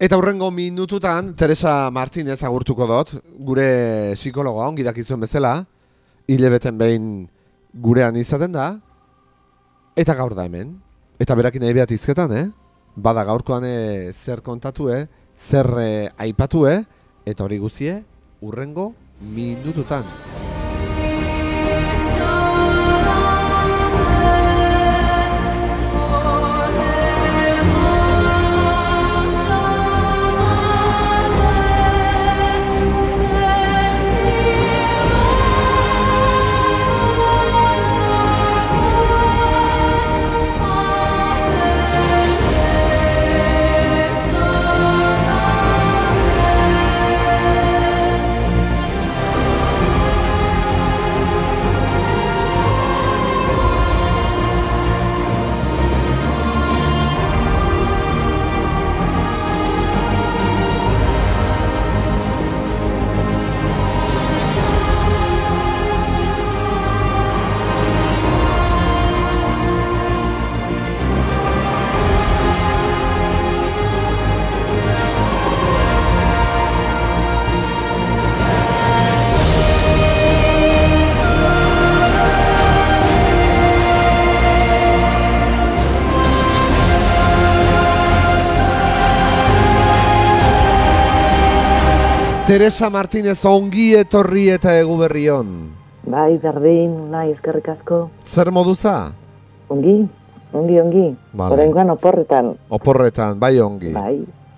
Eta hurrengo minututan, Teresa Martinez agurtuko dut, gure psikologoa ongi dakizuen bezala, hilebeten behin gurean izaten da, eta gaur da hemen. Eta berakin nahi behat izketan, eh? Bada gaurkoan eh, zer kontatue, zer eh, aipatue, eta hori guzie, hurrengo minututan. Teresa Martinez ongi etorri eta egu berri on. Bai, berdin, nahi, eskerrik asko. Zer moduza? Ongi, ongi, ongi. Vale. Horrengoan oporretan. Oporretan, bai ongi. Bai,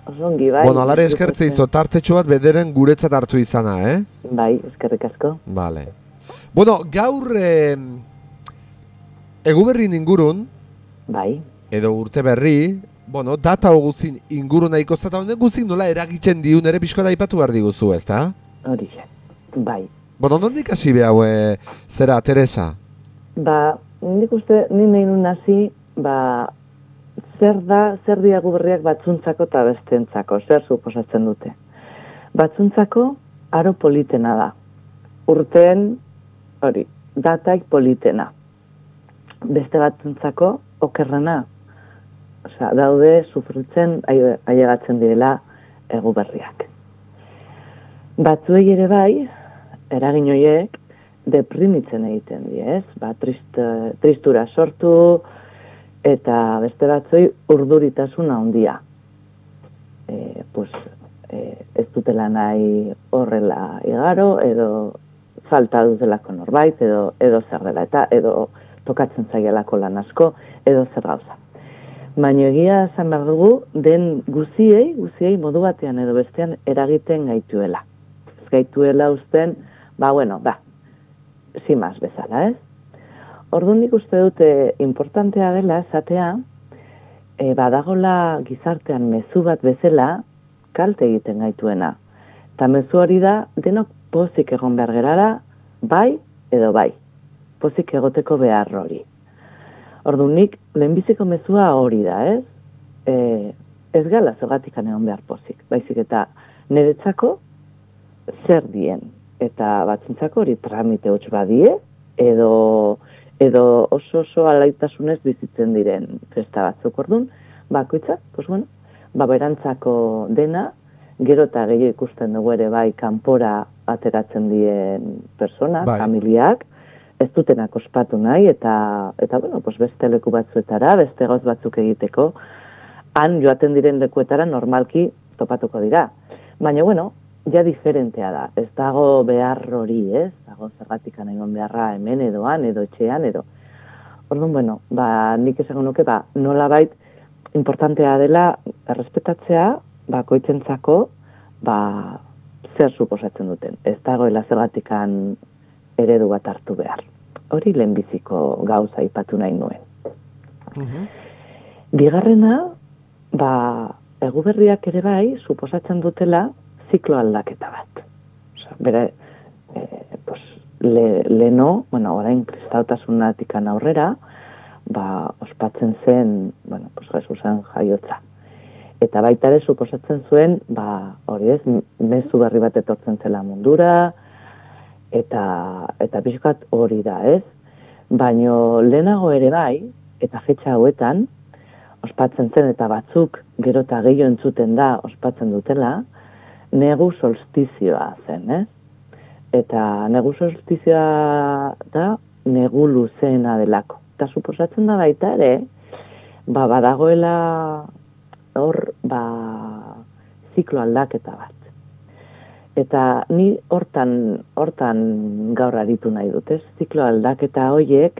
oso ongi, bai. Bueno, alare eskertze izo tartetxo bat bederen guretzat hartu izana, eh? Bai, eskerrik asko. Vale. Bueno, gaur eh, egu berri ingurun, Bai, edo urte berri, bueno, data guzin inguru nahiko zata honen guzin nola eragitzen diun ere pixko da ipatu behar diguzu, ezta? hori zen. Bai. Bueno, nondik hasi behau, e, zera, Teresa? Ba, nik uste, ni nahi nun hasi, ba, zer da, zer diagu berriak batzuntzako eta bestentzako, zer suposatzen dute. Batzuntzako, aro politena da. Urteen, hori, dataik politena. Beste batzuntzako, okerrena. Osea, daude sufritzen ai- ailegatzen direla egu berriak. Batzuei ere bai, eragin horiek, deprimitzen egiten die, ez? Ba, trist, tristura sortu, eta beste batzoi urduritasun handia. E, pues, e, ez dutela nahi horrela igaro, edo falta dutelako norbait, edo, edo zer dela, eta edo tokatzen zaielako lan asko, edo zer gauza. Baina egia esan behar dugu, den guziei, guziei modu batean edo bestean eragiten gaituela. Ez gaituela usten, ba, bueno, ba, simaz bezala, ez? Orduan nik uste dute importantea dela esatea, e, badagola gizartean mezu bat bezala kalte egiten gaituena. Eta mezu hori da, denok pozik egon behar gerara, bai edo bai. Pozik egoteko behar hori. Orduan nik, lehenbiziko mezua hori da, ez? E, ez gala zogatik egon behar pozik. Baizik eta niretzako zer dien. Eta batzuntzako hori tramite hotz badie, edo, edo oso oso alaitasunez bizitzen diren festa batzuk orduan, bakoitzak, pues bueno, ba berantzako dena, gero eta gehiago ikusten dugu ere bai kanpora ateratzen dien persona, Bai. familiak, ez dutenak ospatu nahi, eta, eta bueno, pues beste leku batzuetara, beste gauz batzuk egiteko, han joaten diren lekuetara normalki topatuko dira. Baina, bueno, ja diferentea da. Ez dago behar hori, ez? Dago zergatik egon beharra hemen edoan, edo etxean, edo. Orduan, bueno, ba, nik esango nuke, ba, nola bait, importantea dela errespetatzea, bakoitzentzako, ba, zer suposatzen duten. Ez dagoela zergatikan eredu bat hartu behar. Hori lehenbiziko gauza ipatu nahi nuen. Mhm. Bigarrena, ba, eguberriak ere bai, suposatzen dutela ziklo aldaketa bat. Osa, bere, e, pues, le, leno, bueno, orain kristautasunatik aurrera, ba, ospatzen zen, bueno, pues, Jesusen jaiotza. Eta baita ere suposatzen zuen, ba, hori ez, mezu berri bat etortzen zela mundura, eta, eta pixkat hori da, ez? Baino lehenago ere bai, eta fetxa hauetan, ospatzen zen eta batzuk gero eta gehiago entzuten da ospatzen dutela, negu solstizioa zen, eh? Eta negu solstizioa da negu luzeena delako. Eta suposatzen da baita ere, ba, badagoela hor, ba, ziklo aldaketa bat. Eta ni hortan, hortan gaur aritu nahi dut, ez? Ziklo aldaketa hoiek,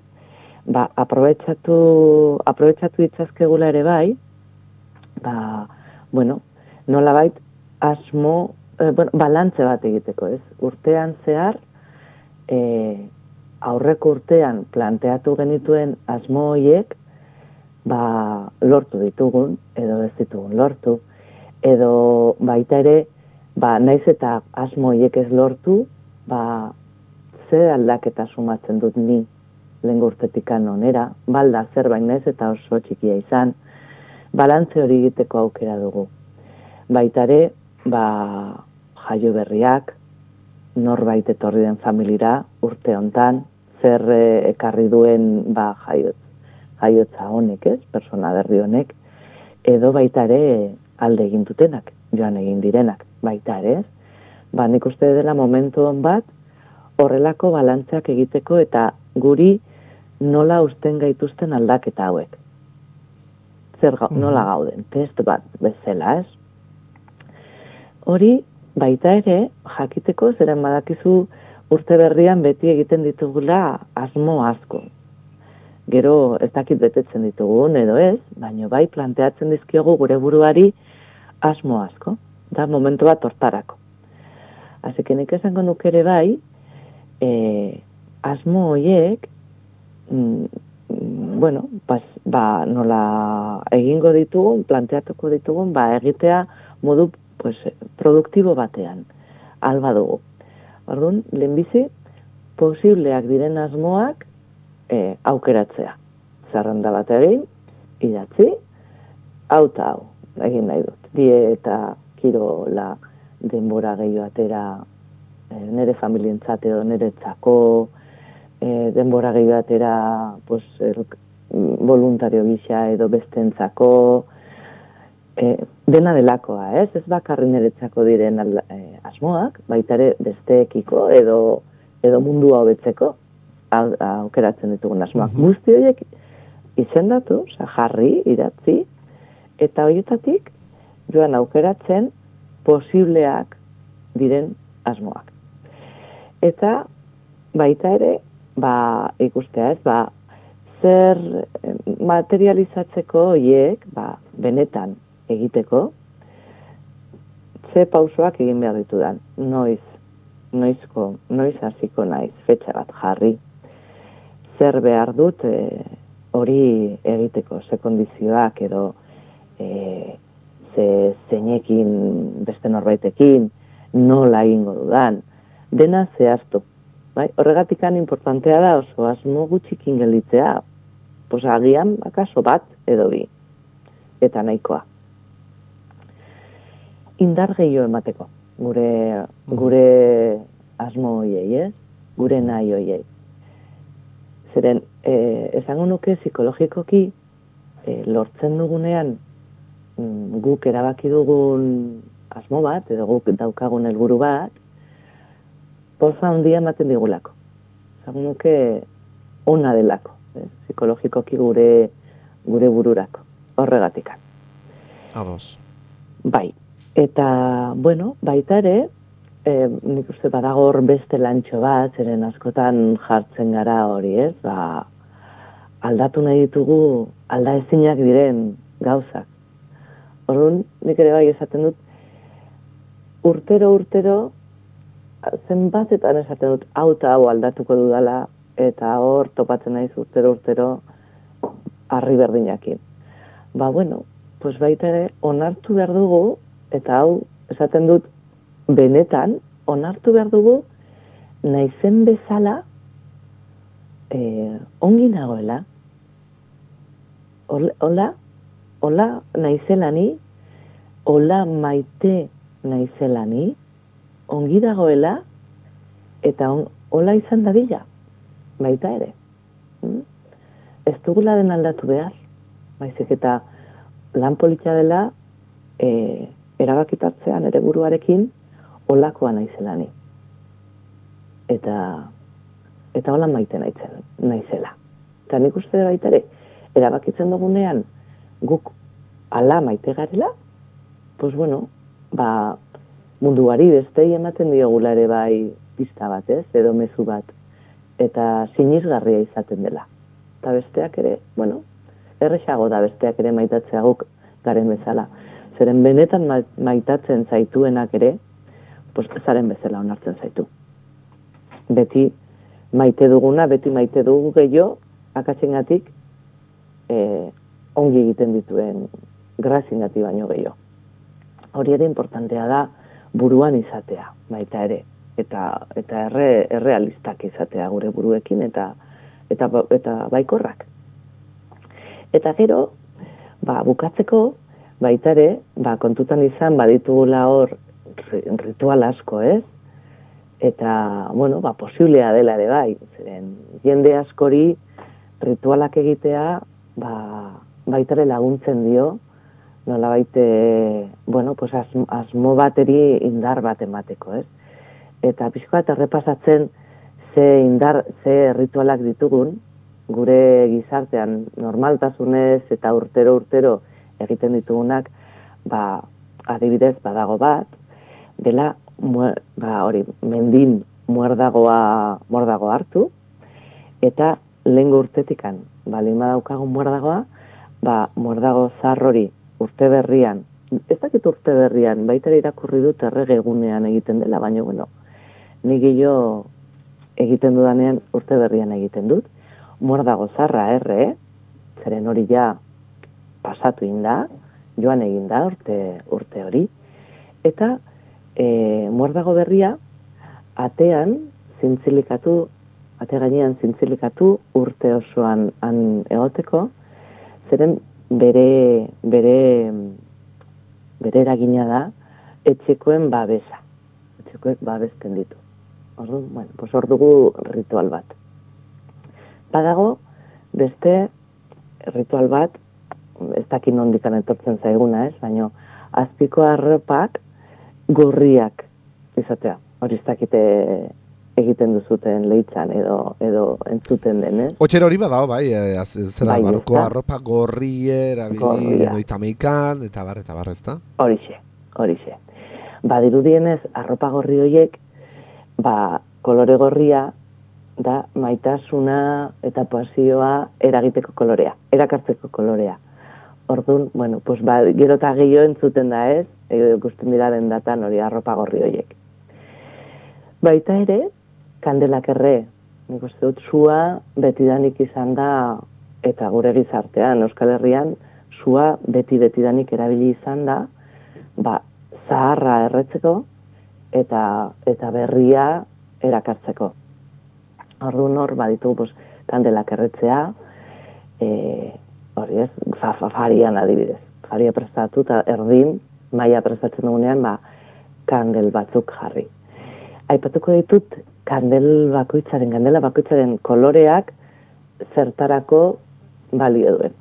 ba, aprobetsatu, aprobetsatu ditzazkegula ere bai, ba, bueno, nola bait, asmo, eh, bueno, balantze bat egiteko, ez? Urtean zehar, eh, aurreko urtean planteatu genituen asmo hoiek, ba, lortu ditugun, edo ez ditugun lortu, edo baita ere, ba, naiz eta asmoiek ez lortu, ba, ze aldaketa sumatzen dut ni lehen urtetik onera, balda zerbait naiz eta oso txikia izan, balantze hori egiteko aukera dugu. Baita ere, ba, jaio berriak, norbait etorri den familira, urte hontan, zer eh, ekarri duen ba, jaiot, jaiotza honek, ez, persona berri honek, edo baita ere alde egin dutenak, joan egin direnak, baita ere, ez, ba, nik uste dela momentu hon bat, horrelako balantzeak egiteko eta guri nola usten gaituzten aldaketa hauek. Zer ga, nola gauden, test bat bezala, ez? Hori, baita ere, jakiteko, zeren badakizu urte berrian beti egiten ditugula asmo asko, gero ez dakit betetzen ditugun edo ez, baino bai planteatzen dizkiogu gure buruari asmo asko, da momentu bat hortarako. Hasi nik esango nuke ere bai, e, asmo hoiek, mm, bueno, pas, ba, nola egingo ditugun, planteatuko ditugun, ba, egitea modu pues, produktibo batean, alba dugu. Orduan, lehenbizi, posibleak diren asmoak, e, aukeratzea. Zerrenda bat egin, idatzi, hau hau, egin nahi dut. Die eta kirola denbora gehiago atera e, nire familientzat edo nire txako, e, denbora gehiago atera pues, el, voluntario gisa edo bestentzako, e, dena delakoa, ez? Ez bakarri nire diren e, asmoak, baita ere besteekiko edo, edo mundua hobetzeko, aukeratzen ditugun asmoak. Mm Guzti horiek izendatu, jarri, idatzi, eta horietatik joan aukeratzen posibleak diren asmoak. Eta baita ere, ba, ikustea ez, ba, zer materializatzeko horiek, ba, benetan egiteko, ze pausoak egin behar ditudan, noiz, noizko, noiz hasiko naiz, fetxa bat jarri, zer behar dut e, hori egiteko, ze kondizioak edo e, ze zeinekin beste norbaitekin, nola egingo dudan, dena zehaztu. Bai? Horregatik importantea da oso asmo gutxikin gelditzea, pos agian akaso bat edo bi, eta nahikoa. Indar gehiago emateko, gure, gure asmo hoiei, ez? Gure nahi hoiei. Zeren, e, esango nuke psikologikoki e, lortzen dugunean guk erabaki dugun asmo bat, edo guk daukagun helburu bat, poza handia ematen digulako. Esango nuke ona delako, e, psikologikoki gure gure bururako, horregatik. Ados. Bai, eta, bueno, baita ere, e, nik uste badagor beste lantxo bat, zeren askotan jartzen gara hori, ez? Ba, aldatu nahi ditugu alda ezinak diren gauzak. Horren, nik ere bai esaten dut, urtero, urtero, zenbatetan esaten dut, hau eta hau aldatuko dudala, eta hor topatzen naiz urtero, urtero, harri berdinakin. Ba, bueno, pues baita ere, onartu behar dugu, eta hau, esaten dut, benetan, onartu behar dugu, naizen bezala, e, ongi nagoela, hola, hola naizelani, hola maite naizelani, ongi dagoela, eta on, hola izan dadila, baita ere. Hmm? Ez dugula den aldatu behar, baizik eta lan politxa dela e, erabakitartzean ere buruarekin olakoa naizela ni. Eta eta hola maite naizen, naizela. Eta nik uste baita ere, erabakitzen dugunean guk ala maite garela, pues bueno, ba, munduari bestei ematen diogula ere bai pista bat, ez, edo mezu bat, eta sinizgarria izaten dela. Eta besteak ere, bueno, errexago da besteak ere maitatzea guk garen bezala. Zeren benetan maitatzen zaituenak ere, pues, zaren bezala onartzen zaitu. Beti maite duguna, beti maite dugu gehiago, akatzengatik e, ongi egiten dituen grazingati baino gehiago. Hori ere importantea da buruan izatea, baita ere, eta eta erre, errealistak izatea gure buruekin eta eta eta baikorrak. Eta gero, ba, bukatzeko baita ere, ba, kontutan izan baditugula hor ritual asko, ez? Eta, bueno, ba, posiblea dela ere bai, zeren jende askori ritualak egitea, ba, baitare laguntzen dio, nola baite, bueno, pues asmo, asmo bateri indar bat emateko, ez? Eta pixko bat errepasatzen ze indar, ze ritualak ditugun, gure gizartean normaltasunez eta urtero urtero egiten ditugunak, ba, adibidez badago bat, dela, ba, hori, mendin muerdagoa, muerdago hartu, eta lehen urtetikan, bali daukagun muerdagoa, ba, muerdago zarrori urte berrian, ez dakit urte berrian, baita irakurri dut errege egunean egiten dela, baina, bueno, nik jo egiten dudanean urte berrian egiten dut, muerdago zarra erre, zeren hori ja pasatu inda, joan egin da urte, urte hori, eta e, muerdago berria atean zintzilikatu ate gainean zintzilikatu urte osoan han egoteko, zeren bere, bere, bere eragina da, etxekoen babesa. Etxekoek babesten ditu. Ordu, bueno, pues hor dugu ritual bat. Badago, beste ritual bat, ez dakin ondikan etortzen zaiguna ez, baina azpiko arropak gorriak izatea. Hori ez dakite egiten duzuten leitzan edo edo entzuten den, eh? Otxero hori badao, bai, eh, zera bai, baroko arropa gorri erabili edo itameikan, eta bar, eta bar, ezta? Horixe, horixe. Ba, dirudienez, arropa gorri horiek, ba, kolore gorria, da maitasuna eta pasioa eragiteko kolorea, erakartzeko kolorea. Orduan, bueno, pues ba, gero eta gehiago entzuten da ez, ikusten dira datan hori arropa gorri horiek. Baita ere, kandelak erre, nik uste dut zua betidanik izan da, eta gure gizartean, Euskal Herrian, zua beti betidanik erabili izan da, ba, zaharra erretzeko, eta, eta berria erakartzeko. Ordu nor, baditu, pues, kandelak erretzea, e, hori ez, fa, fa, farian adibidez. Faria prestatu eta erdin, maia prestatzen dugunean, ba, kandel batzuk jarri. Aipatuko ditut kandel bakoitzaren, kandela bakoitzaren koloreak zertarako balio duen.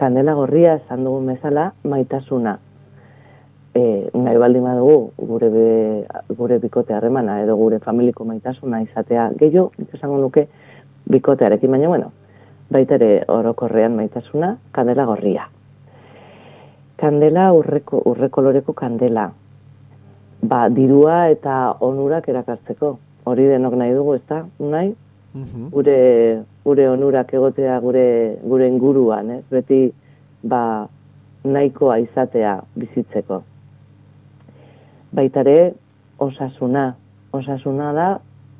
Kandela gorria esan dugu bezala maitasuna. E, nahi baldi dugu gure, be, gure bikote harremana edo gure familiko maitasuna izatea gehiago, esango nuke bikotearekin, baina bueno, baita ere orokorrean maitasuna, kandela gorria. Kandela urreko, urrekoloreko kandela. Ba, dirua eta onurak erakartzeko hori denok nahi dugu, ez da, nahi? Mhm. Gure, gure onurak egotea gure, gure inguruan, ez? Beti, ba, nahikoa izatea bizitzeko. Baitare, osasuna. Osasuna da,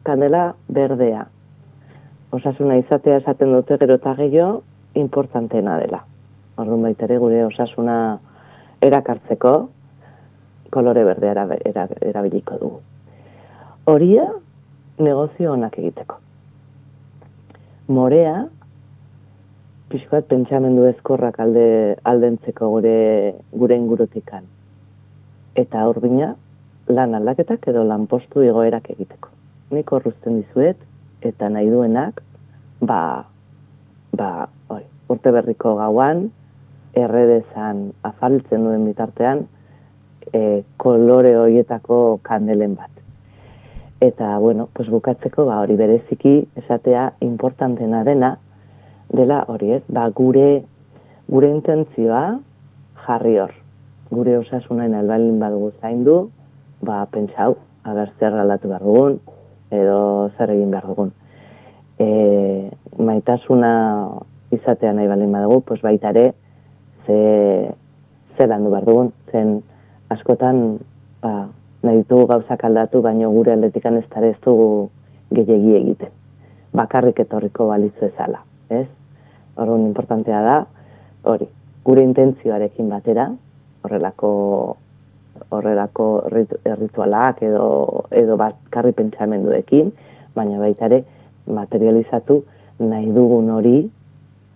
kandela berdea. Osasuna izatea esaten dute gero eta gehiago, importantena dela. Orduan baitare, gure osasuna erakartzeko, kolore berdea erabiliko dugu. Horia, negozio onak egiteko. Morea, pixkoat pentsamendu ezkorrak alde, aldentzeko gure, gure ingurotikan. Eta urbina, lan aldaketak edo lan postu egoerak egiteko. Nik horruzten dizuet, eta nahi duenak, ba, ba, oi, urte berriko gauan, erredezan afaltzen duen bitartean, e, kolore horietako kandelen bat. Eta, bueno, pues bukatzeko, ba, hori bereziki esatea importantena dena, dela hori ez, ba, gure, gure intentzioa jarri hor. Gure osasunain albalin badugu zaindu, ba, pentsau, agar zer aldatu behar dugun, edo zer egin behar dugun. E, maitasuna izatea nahi balin badugu, pues baita ere, ze, zer landu behar dugun, zen askotan ba, nahi ditugu gauzak aldatu, baina gure aldetikan ez ez dugu gehiagi egiten. Bakarrik etorriko balitzu ezala, ez? Horren importantea da, hori, gure intentzioarekin batera, horrelako horrelako ritualak edo, edo bakarri pentsamenduekin, baina baita ere materializatu nahi dugun hori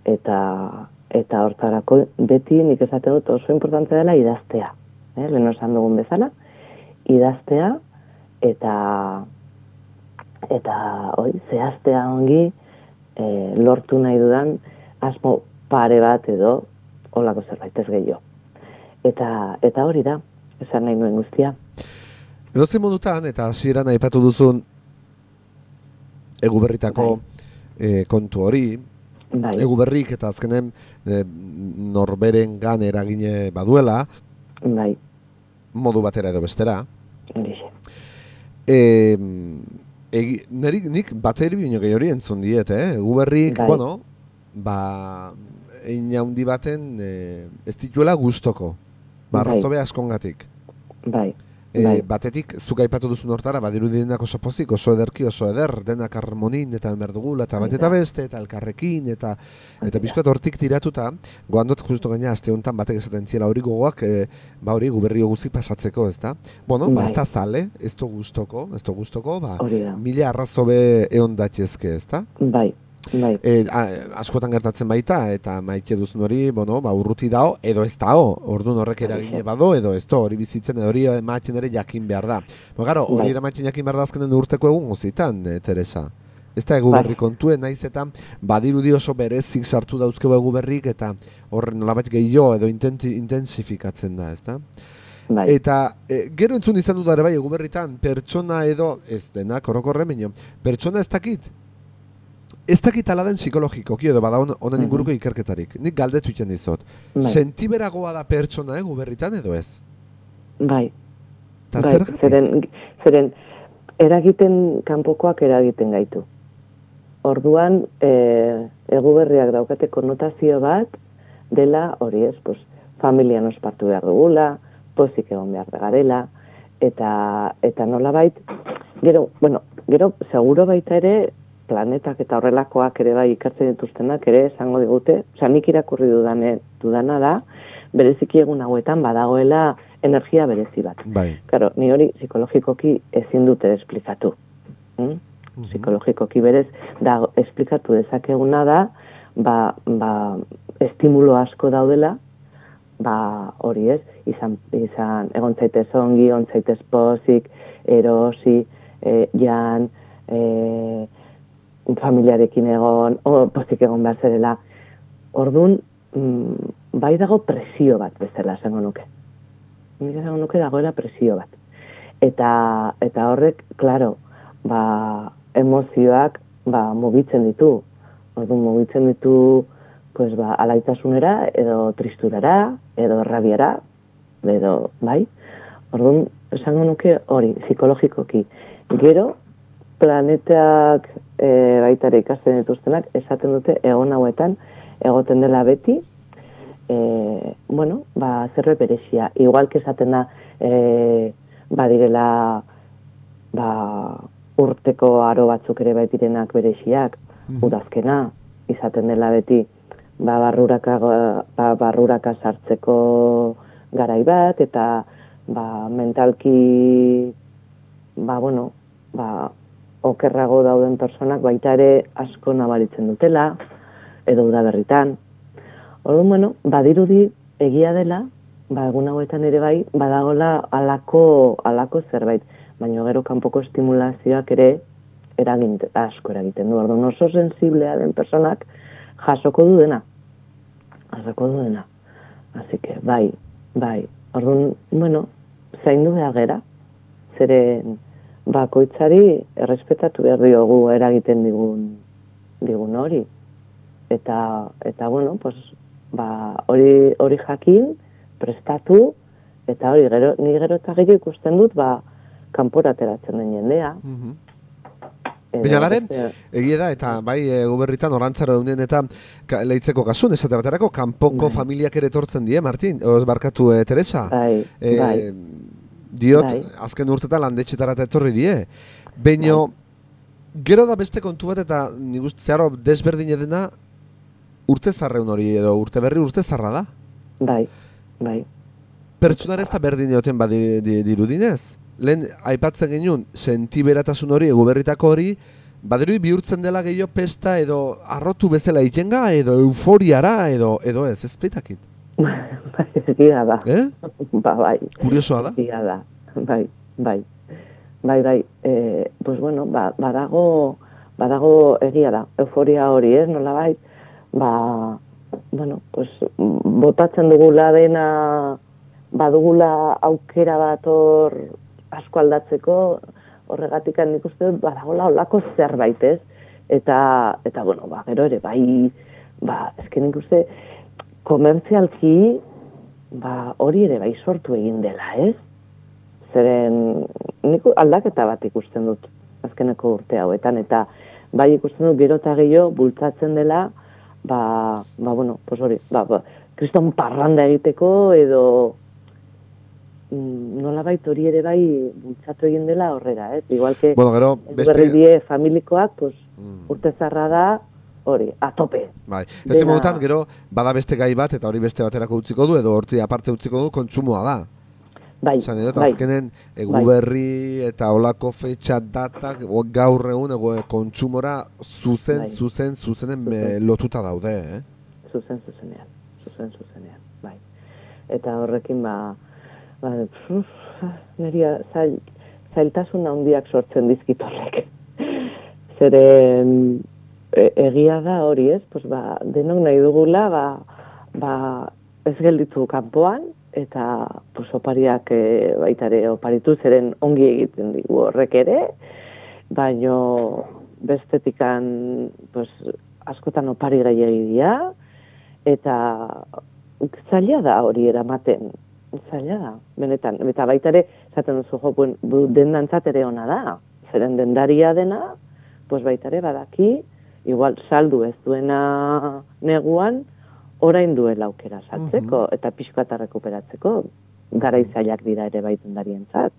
eta eta hortarako beti nik esate dut oso importante dela idaztea. Eh, lehen osan dugun bezala, idaztea eta eta oi, zehaztea ongi e, lortu nahi dudan asmo pare bat edo olako zerbait ez gehiago. Eta, eta hori da, esan nahi nuen guztia. Edo zen modutan, eta hasieran aipatu duzun eguberritako bai. e, kontu hori, bai. eguberrik eta azkenen e, norberen gan eragine baduela, bai. modu batera edo bestera. E, egi, neri, nik bateri bino gehi hori entzun diet, eh? Eguberrik, bai. bueno, ba, egin handi baten e, ez dituela gustoko. Ba, bai. askongatik. Bai. E, bai. Batetik, zuk aipatu duzun hortara, badiru direnak oso pozik, oso ederki, oso eder, denak harmonin eta merdugula, eta bat eta beste, eta elkarrekin, eta eta bizkat hortik tiratuta, goandot justu gaina, azte honetan batek esaten ziela hori gogoak, e, ba hori guberri guzik pasatzeko, ez da? Bueno, ba, bai. ba, ez da zale, ez da guztoko, ez da guztoko, ba, mila arrazobe eon datxezke, ez da? Bai, Bai. E, askotan gertatzen baita, eta maite duzun hori, bueno, ba, urruti dao, edo ez dao, ordu horrek eragine bado, edo ez do, hori bizitzen, edo hori ematen ere jakin behar da. Bo, garo, hori bai. jakin behar da azkenen urteko egun guzitan, e, Teresa? Ez da egu bai. berri kontuen, naiz eta badirudi oso berezik sartu dauzkeu egu berrik, eta horren nolabait gehiago edo intensifikatzen da, ez da? Bai. Eta e, gero entzun izan dut ere bai egu berritan, pertsona edo, ez denak, orokorre pertsona ez dakit, ez dakit ala den psikologikoki edo bada honen inguruko ikerketarik. Nik galdetu iten dizot. Bai. Sentiberagoa da pertsona egu berritan edo ez? Bai. Ta bai. Zeren, zeren, eragiten kanpokoak eragiten gaitu. Orduan, e, egu berriak daukate konnotazio bat, dela hori ez, pues, familian ospartu behar dugula, pozik egon behar garela, eta, eta nola bait, gero, bueno, gero, seguro baita ere, planetak eta horrelakoak ere bai ikertzen dituztenak ere esango digute, osea nik irakurri dudane, dudana da, bereziki egun hauetan badagoela energia berezi bat. Bai. Claro, ni hori psikologikoki ezin dute esplikatu. Mm? Psikologikoki berez da esplikatu dezakeguna da, ba, ba, estimulo asko daudela, ba, hori ez, izan, izan egon zaitez ongi, egon zaitez pozik, erosi, e, jan, e, familiarekin egon, o, pozik egon behar zerela. Orduan, mm, bai dago presio bat bezala esango nuke. Nik esango nuke dagoela presio bat. Eta, eta horrek, claro, ba, emozioak ba, mugitzen ditu. Orduan, mugitzen ditu pues, ba, alaitasunera, edo tristurara, edo rabiara, edo, bai? Orduan, esango nuke hori, psikologikoki. Gero, planetak e, baita ere ikasten dituztenak, esaten dute egon hauetan, egoten dela beti, e, bueno, ba, zerbe berezia. Igual esaten da, e, badirela, ba, urteko aro batzuk ere baitirenak bereziak, mm udazkena, izaten dela beti, ba, barruraka, ba, barruraka sartzeko garai bat, eta ba, mentalki, ba, bueno, ba, okerrago dauden personak baita ere asko nabaritzen dutela, edo da berritan. Orduan, bueno, badirudi egia dela, ba, egun hauetan ere bai, badagola alako, alako zerbait, baina gero kanpoko estimulazioak ere eragin, asko eragiten du. Orduan, oso sensiblea den personak jasoko du dena. Jasoko du dena. Así que, bai, bai. Orduan, bueno, zaindu behar gera. Zeren, bakoitzari errespetatu behar diogu eragiten digun, digun hori. Eta, eta bueno, pues, ba, hori, hori jakin, prestatu, eta hori, gero, ni gero eta gehiago ikusten dut, ba, kanpora ateratzen den jendea. Mhm. Edo, Baina garen, egia da, eta bai e, guberritan orantzaro eunen eta ka, leitzeko kasun, esate baterako, kanpoko Bai. familiak ere etortzen die, Martin, oz barkatu e, Teresa. Bai, E, bai. Diot, Bai. azken urtetan landetxetara eta etorri die. Baina, gero da beste kontu bat eta nik uste zeharo desberdin edena urte zarreun hori edo urte berri urte zarra da. Bai, bai, Pertsonara ez da berdin egoten badi di- dirudinez. Lehen aipatzen genuen sentiberatasun hori, eguberritako hori, badirudi bihurtzen dela gehiago pesta edo arrotu bezala itenga edo euforiara edo edo ez, ez peitakit. Egia da, Eh? ba, bai, Kuriosoa da. egia da, bai, bai, bai, bai, e, pues bueno, ba, badago, badago egia da, euforia hori, ez, nola bai, ba, bueno, pues, botatzen dugula dena, badugula aukera bat hor asko aldatzeko, horregatik nik uste dut badagola olako zerbait, ez? Eta, eta bueno, ba, gero ere, bai, ba, ezken nik uste, komertzialki, ba, hori ere bai sortu egin dela, ez? Zeren, nik aldaketa bat ikusten dut, azkeneko urte hauetan, eta bai ikusten dut gero eta gehiago bultzatzen dela, ba, ba bueno, pues hori, ba, ba, kriston parranda egiteko, edo, mm, nolabait hori ere bai bultzatu egin dela horrera, ez? Igual que Bueno, gero beste... familikoak, pues, Mm, urte zarra da, hori, a tope. bai. Ez dena- modutan, gero, bada beste gai bat, eta hori beste baterako utziko du, edo horti aparte utziko du, kontsumoa da. Bai, Esan edot, bai, azkenen eguberri eta olako fetxa datak o, gaur egun ego, kontsumora zuzen, Bai. zuzen, zuzenen me, Zuzen. lotuta daude, eh? zuzen zuzenean, zuzen zuzenean, bai. Eta horrekin ba, ba uf, neria zail, zailtasun handiak sortzen dizkit horrek. Zeren e, egia da hori ez, pues ba, denok nahi dugula, ba, ba, ez gelditzu kanpoan, eta pues, opariak e, baitare oparitu zeren ongi egiten digu horrek ere, baino bestetikan pues, askotan opari gehiagia, eta zaila da hori eramaten, zaila da, benetan, eta baita ere, zaten duzu jo, buen, bu- dendantzat ere ona da, zeren dendaria dena, pues baita ere badaki, igual saldu ez duena neguan, orain duela aukera saltzeko, eta pixka eta rekuperatzeko, gara zailak dira ere bai dendarientzat,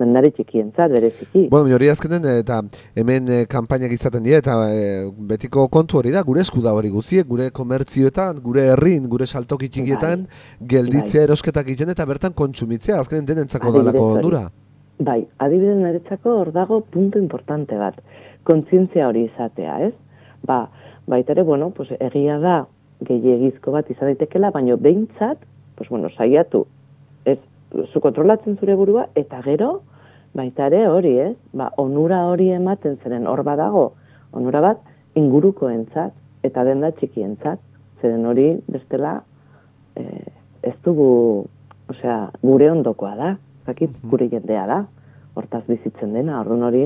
dendari txikientzat, bereziki. Bueno, hori azkenen, eh, eta hemen eh, kanpainak izaten dira, eta eh, betiko kontu hori da, gure esku da hori guziek, gure komertzioetan, gure herrin, gure saltoki txikietan, gelditzea erosketak egiten eta bertan kontsumitzea, azkenen denentzako dalako ondura. Bai, adibidez niretzako hor dago puntu importante bat, kontzientzia hori izatea, ez? Ba, baita ere, bueno, pues, egia da gehiagizko bat izan daitekela, baino behintzat, pues, bueno, saiatu, ez, zu kontrolatzen zure burua, eta gero, baita ere hori, ez? Ba, onura hori ematen zeren hor badago, onura bat ingurukoentzat eta denda txikientzat, zeren hori bestela eh, ez dugu, osea, gure ondokoa da, zakit, gure jendea da, hortaz bizitzen dena, orduan hori,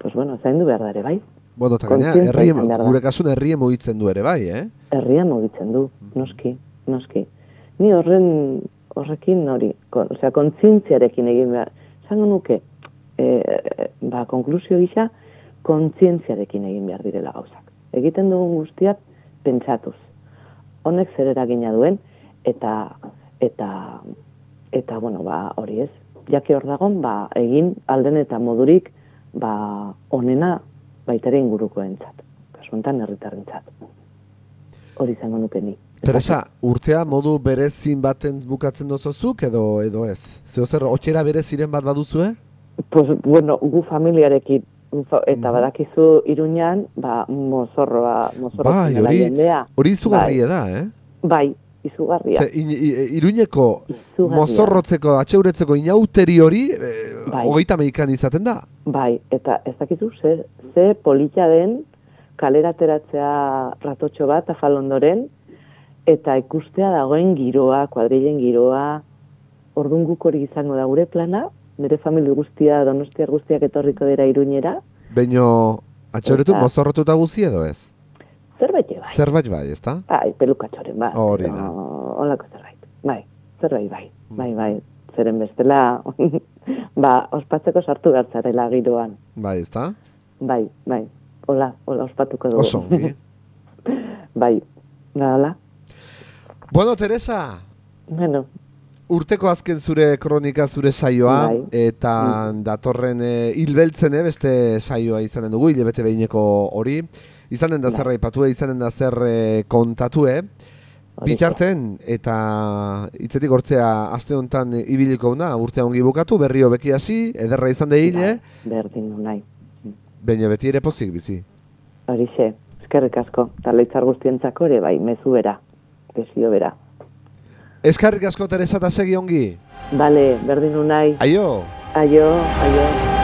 pues bueno, zaindu behar da ere bai, Bueno, eta gaina, Kontzientzia herri, izan behar da. gure kasun herri mugitzen du ere bai, eh? herria mugitzen du, noski, noski. Ni horren, horrekin hori, kon, osea, kontzientziarekin egin behar, zango nuke, e, ba, konklusio gisa, kontzientziarekin egin behar direla gauzak. Egiten dugun guztiak pentsatuz. Honek zer eragina duen, eta, eta, eta, bueno, ba, hori ez, jaki hor dagon, ba, egin alden eta modurik, ba, onena baitere ingurukoentzat. Kasu honetan herritarrentzat. Hori izango nuke ni. Teresa, urtea modu berezin baten bukatzen dozozuk edo edo ez? Zeo zer, otxera bereziren bat baduzue? Pues, bueno, gu familiarekin, eta Mhm. badakizu iruñan, ba, mozorroa, mozorro Bai, hori, hori izugarria da, eh? Bai, izugarria. Ze, in, i- iruñeko Izugarria. mozorrotzeko, atxeuretzeko inauteri hori, eh, Bai. hogeita meikan izaten da. Bai, eta ez dakizu ze, ze polita den kalera ateratzea ratotxo bat afal ondoren, eta ikustea dagoen giroa, kuadrilen giroa, ordun guk hori izango da gure plana, nire familia guztia, donostiar guztiak etorriko dira iruñera, Beino, atxoretu, Eta- mozorrotuta guzi edo ez? zerbait bai. Zerbait bai, ezta? Ai, pelukatxoren, bai. Hori da. Olako zerbait. Bai, zerbait bai. Mm. Bai, bai. Zeren bestela, ba, ospatzeko sartu gartzarela giroan. Bai, ezta? Bai, bai. Hola, hola ospatuko dugu. Oso bai, ba, hola. bueno, Teresa, Bueno, urteko azken zure kronika zure saioa, Bai. eta datorren e, hilbeltzen eh, beste saioa izanen dugu, hilebete behineko hori. Izanen da Bai. zer aipatue, izanen da zer e, kontatue. Bitarten, eta hitzetik hortzea aste honetan ibiliko una, urtea ongi bukatu, berrio beki hasi, ederra izan deile, Bai, Berdin nahi. Baina beti ere pozik bizi. Horixe, eskerrik asko. Eta leitzar guztientzako ere, bai, mezu bera. Desio bera. Eskarrik asko Teresa eta segi ongi. Bale, berdin du nahi. Aio! Aio, aio.